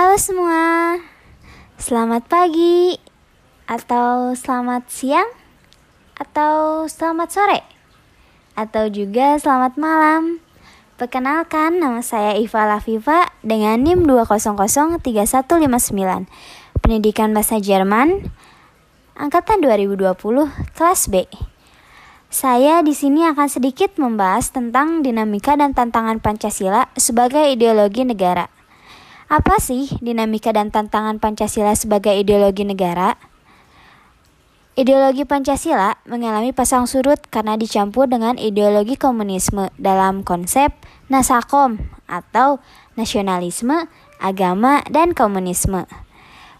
Halo semua, selamat pagi, atau selamat siang, atau selamat sore, atau juga selamat malam. Perkenalkan, nama saya Iva Lafiva dengan NIM 2003159, Pendidikan Bahasa Jerman, Angkatan 2020, kelas B. Saya di sini akan sedikit membahas tentang dinamika dan tantangan Pancasila sebagai ideologi negara. Apa sih dinamika dan tantangan Pancasila sebagai ideologi negara? Ideologi Pancasila mengalami pasang surut karena dicampur dengan ideologi komunisme dalam konsep Nasakom atau nasionalisme, agama, dan komunisme.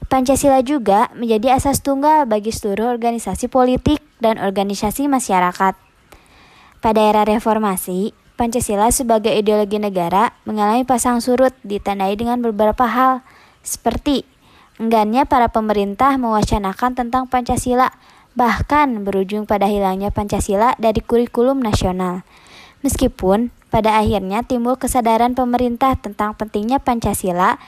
Pancasila juga menjadi asas tunggal bagi seluruh organisasi politik dan organisasi masyarakat. Pada era reformasi, Pancasila sebagai ideologi negara mengalami pasang surut ditandai dengan beberapa hal, seperti enggannya para pemerintah mewacanakan tentang Pancasila, bahkan berujung pada hilangnya Pancasila dari kurikulum nasional. Meskipun pada akhirnya timbul kesadaran pemerintah tentang pentingnya Pancasila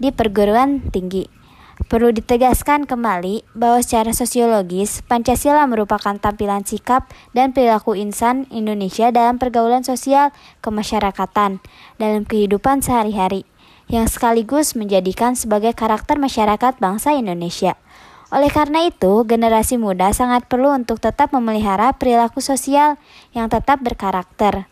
di perguruan tinggi. Perlu ditegaskan kembali bahwa secara sosiologis, Pancasila merupakan tampilan sikap dan perilaku insan Indonesia dalam pergaulan sosial kemasyarakatan dalam kehidupan sehari-hari, yang sekaligus menjadikan sebagai karakter masyarakat bangsa Indonesia. Oleh karena itu, generasi muda sangat perlu untuk tetap memelihara perilaku sosial yang tetap berkarakter,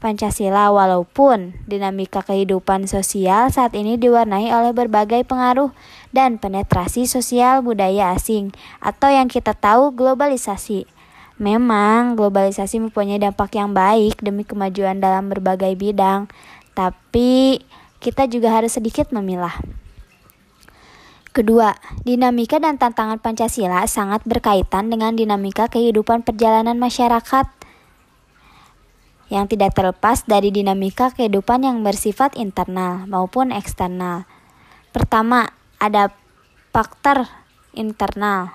Pancasila walaupun dinamika kehidupan sosial saat ini diwarnai oleh berbagai pengaruh dan penetrasi sosial budaya asing atau yang kita tahu globalisasi. Memang globalisasi mempunyai dampak yang baik demi kemajuan dalam berbagai bidang, tapi kita juga harus sedikit memilah. Kedua, dinamika dan tantangan Pancasila sangat berkaitan dengan dinamika kehidupan perjalanan masyarakat yang tidak terlepas dari dinamika kehidupan yang bersifat internal maupun eksternal. Pertama, ada faktor internal,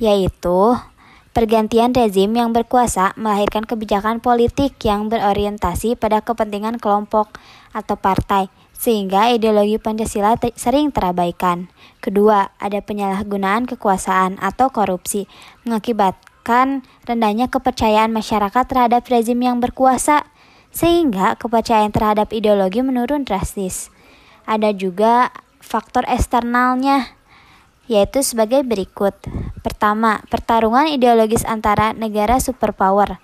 yaitu pergantian rezim yang berkuasa melahirkan kebijakan politik yang berorientasi pada kepentingan kelompok atau partai, sehingga ideologi Pancasila sering terabaikan. Kedua, ada penyalahgunaan kekuasaan atau korupsi, mengakibat menyebabkan rendahnya kepercayaan masyarakat terhadap rezim yang berkuasa, sehingga kepercayaan terhadap ideologi menurun drastis. Ada juga faktor eksternalnya, yaitu sebagai berikut. Pertama, pertarungan ideologis antara negara superpower,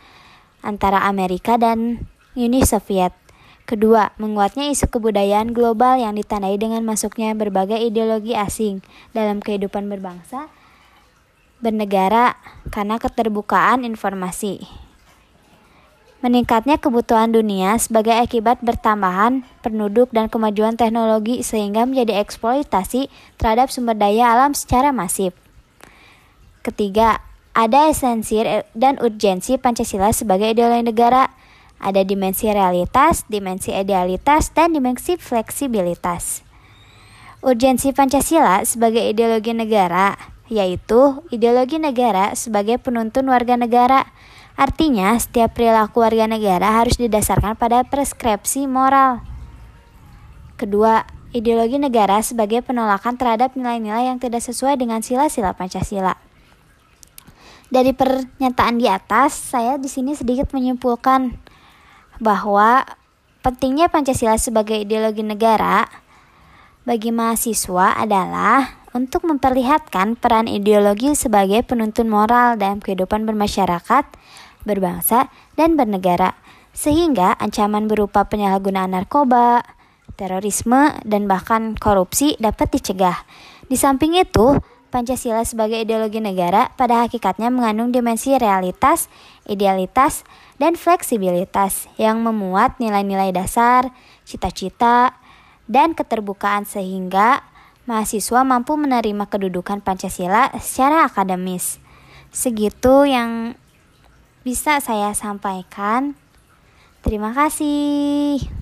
antara Amerika dan Uni Soviet. Kedua, menguatnya isu kebudayaan global yang ditandai dengan masuknya berbagai ideologi asing dalam kehidupan berbangsa bernegara karena keterbukaan informasi. Meningkatnya kebutuhan dunia sebagai akibat bertambahan penduduk dan kemajuan teknologi sehingga menjadi eksploitasi terhadap sumber daya alam secara masif. Ketiga, ada esensi dan urgensi Pancasila sebagai ideologi negara. Ada dimensi realitas, dimensi idealitas, dan dimensi fleksibilitas. Urgensi Pancasila sebagai ideologi negara yaitu ideologi negara sebagai penuntun warga negara. Artinya, setiap perilaku warga negara harus didasarkan pada preskripsi moral. Kedua, ideologi negara sebagai penolakan terhadap nilai-nilai yang tidak sesuai dengan sila-sila Pancasila. Dari pernyataan di atas, saya di sini sedikit menyimpulkan bahwa pentingnya Pancasila sebagai ideologi negara bagi mahasiswa adalah untuk memperlihatkan peran ideologi sebagai penuntun moral dalam kehidupan bermasyarakat, berbangsa, dan bernegara, sehingga ancaman berupa penyalahgunaan narkoba, terorisme, dan bahkan korupsi dapat dicegah. Di samping itu, Pancasila sebagai ideologi negara pada hakikatnya mengandung dimensi realitas, idealitas, dan fleksibilitas yang memuat nilai-nilai dasar, cita-cita, dan keterbukaan sehingga mahasiswa mampu menerima kedudukan Pancasila secara akademis. Segitu yang bisa saya sampaikan. Terima kasih.